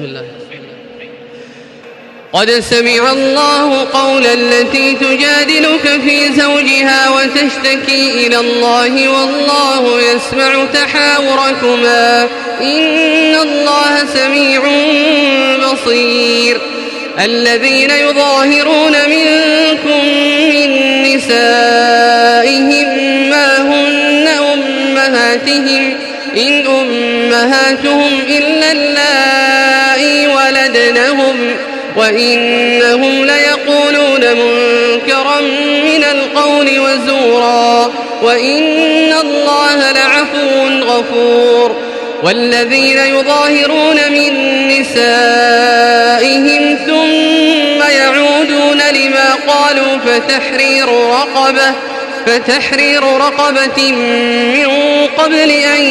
بسم الله. قد سمع الله قول التي تجادلك في زوجها وتشتكي إلى الله والله يسمع تحاوركما. إن الله سميع بصير. الذين يظاهرون منكم من نسائهم ما هن أمهاتهم إن أمهاتهم إلا اللائي ولدنهم وإنهم ليقولون منكرا من القول وزورا وإن الله لعفو غفور والذين يظاهرون من نسائهم ثم يعودون لما قالوا فتحرير رقبة فتحرير رقبة من قبل أن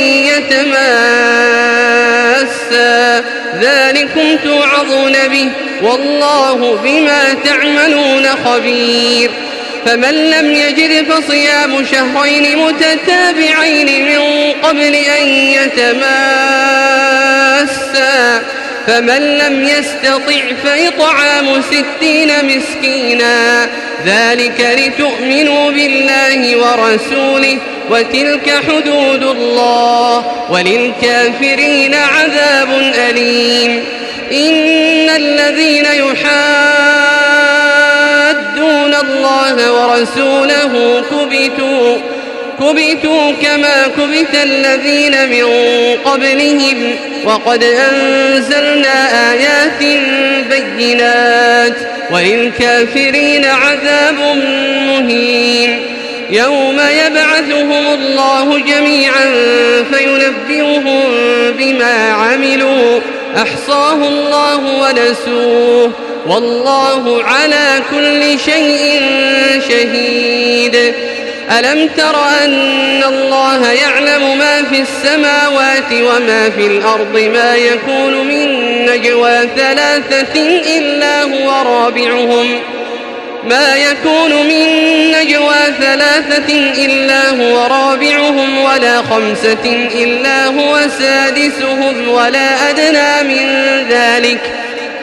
يتماسا ذلكم توعظون به. والله بما تعملون خبير. فمن لم يجد فصيام شهرين متتابعين من قبل أن يتماسا. فمن لم يستطع فإطعام ستين مسكينا. ذلك لتؤمنوا بالله ورسوله. وتلك حدود الله وللكافرين عذاب أليم. إن الذين يحادون الله ورسوله كبتوا كبتوا كما كبت الذين من قبلهم. وقد أنزلنا آيات بينات وللكافرين عذاب مهين. يوم يبعثهم الله جميعا فينبئهم بما عملوا. أحصاه الله ونسوه. والله على كل شيء شهيد. ألم تر أن الله يعلم ما في السماوات وما في الأرض؟ ما يكون من نجوى ثلاثة إلا هو رابعهم. ما يكون من ثلاثة إلا هو رابعهم ولا خمسة إلا هو سادسهم ولا أدنى من ذلك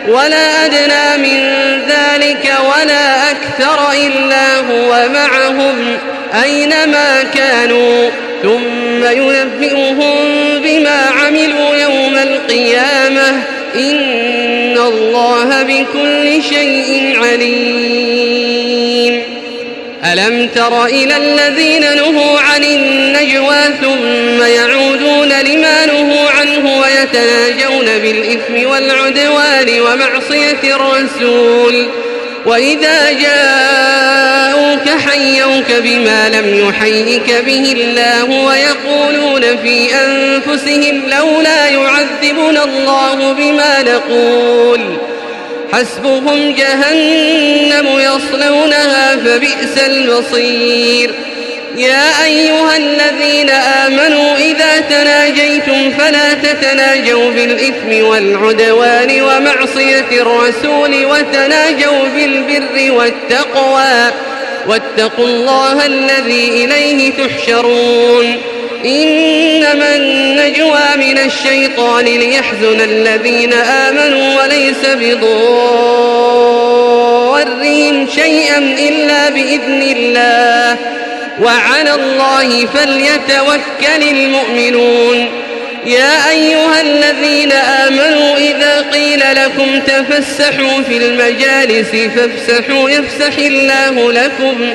ولا أدنى من ذلك ولا أكثر إلا هو معهم أينما كانوا ثم ينبئهم بما عملوا يوم القيامة إن الله بكل شيء عليم ألم تر إلى الذين نهوا عن النجوى ثم يعودون لما نهوا عنه ويتناجون بالإثم والعدوان ومعصية الرسول وإذا جاءوك حيوك بما لم يحيك به الله ويقولون في أنفسهم لولا يعذبنا الله بما نقول حسبهم جهنم يصلونها فبئس المصير. يا أيها الذين آمنوا إذا تناجيتم فلا تتناجوا بالإثم والعدوان ومعصية الرسول وتناجوا بالبر والتقوى واتقوا الله الذي إليه تحشرون. إنما النجوى من الشيطان ليحزن الذين آمنوا وليس بضارهم شيئا إلا بإذن الله. وعلى الله فليتوكل المؤمنون. يا أيها الذين آمنوا إذا قيل لكم تفسحوا في المجالس فافسحوا يفسح الله لكم.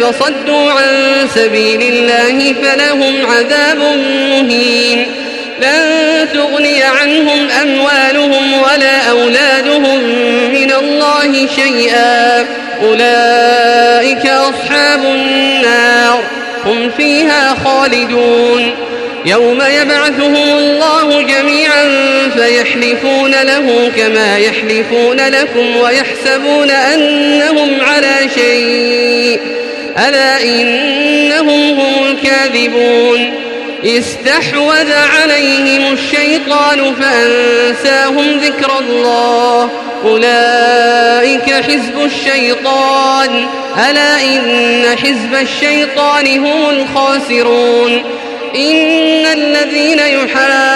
فصدوا عن سبيل الله فلهم عذاب مهين لن تغني عنهم أموالهم ولا أولادهم من الله شيئا أولئك أصحاب النار هم فيها خالدون يوم يبعثهم الله جميعا فيحلفون له كما يحلفون لكم ويحسبون أنهم على شيء. ألا إنهم هم الكاذبون. استحوذ عليهم الشيطان فأنساهم ذكر الله. أولئك حزب الشيطان. ألا إن حزب الشيطان هم الخاسرون. إن الذين يحادون